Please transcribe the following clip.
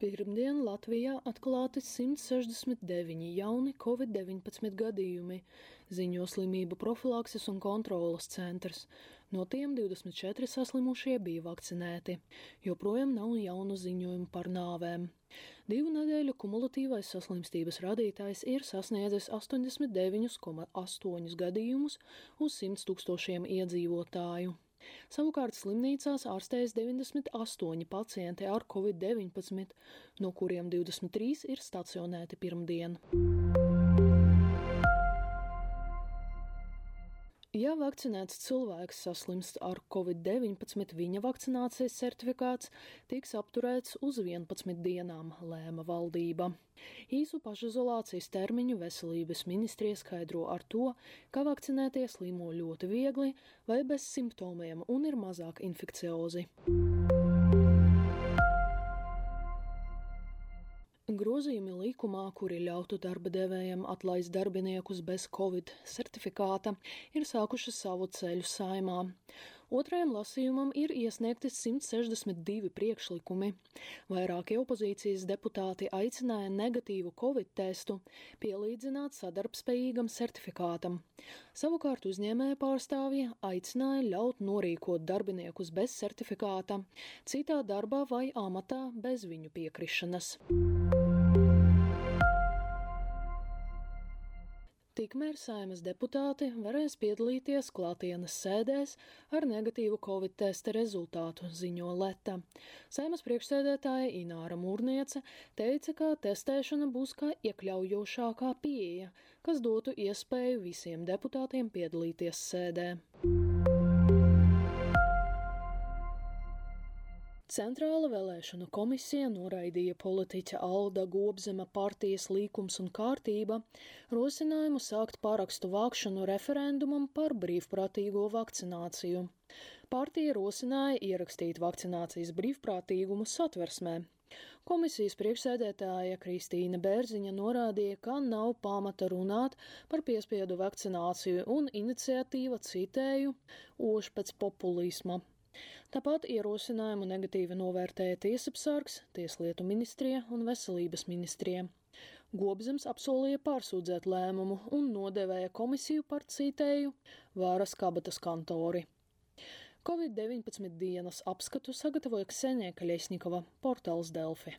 Latvijā atklāti 169 jauni covid-19 gadījumi, ziņo slimību profilakses un kontrolas centrs. No tiem 24 saslimušie bija vakcinēti. Joprojām nav jaunu ziņojumu par nāvēm. Divu nedēļu kumulatīvais saslimstības rādītājs ir sasniedzis 89,8 gadījumus uz 100 tūkstošiem iedzīvotāju. Savukārt slimnīcās ārstējas 98 pacienti ar covid-19, no kuriem 23 ir stacionēti pirmdien. Ja vakcinēts cilvēks saslimst ar covid-19, viņa vakcinācijas certifikāts tiks apturēts uz 11 dienām, lēma valdība. Īsu pašizolācijas termiņu veselības ministrija skaidro ar to, ka vakcinētie slimo ļoti viegli vai bez simptomiem un ir mazāk infekciozi. Grozījumi likumā, kuri ļautu darba devējiem atlaist darbiniekus bez covid certifikāta, ir sākuši savu ceļu saimā. Otrajam lasījumam ir iesniegti 162 priekšlikumi. Vairākie opozīcijas deputāti aicināja negatīvu covid testu pielīdzināt sadarbspējīgam certifikātam. Savukārt uzņēmēja pārstāvja aicināja ļaut norīkot darbiniekus bez certifikāta, citā darbā vai amatā bez viņu piekrišanas. Tikmēr saimas deputāti varēs piedalīties klātienes sēdēs ar negatīvu covid testa rezultātu, ziņo Leta. Saimas priekšsēdētāja Ināra Mūrniece teica, ka testēšana būs kā iekļaujošākā pieeja, kas dotu iespēju visiem deputātiem piedalīties sēdē. Centrāla vēlēšanu komisija noraidīja politiķa Alda Gobzema partijas līkums un kārtība rosinājumu sākt parakstu vākšanu referendumam par brīvprātīgo vakcināciju. Partija rosināja ierakstīt vakcinācijas brīvprātīgumu satversmē. Komisijas priekšsēdētāja Kristīna Bērziņa norādīja, ka nav pamata runāt par piespiedu vakcināciju un iniciatīva citēju ož pēc populisma. Tāpat ierosinājumu negatīvi novērtēja tiesapsargs, Tieslietu ministrija un Veselības ministrija. Gobzems apsolīja pārsūdzēt lēmumu un nodevēja komisiju par citēju Vāras kabatas kantori. Covid-19 dienas apskatu sagatavoja Ksenija Kaļesnikova, portāls Delfi.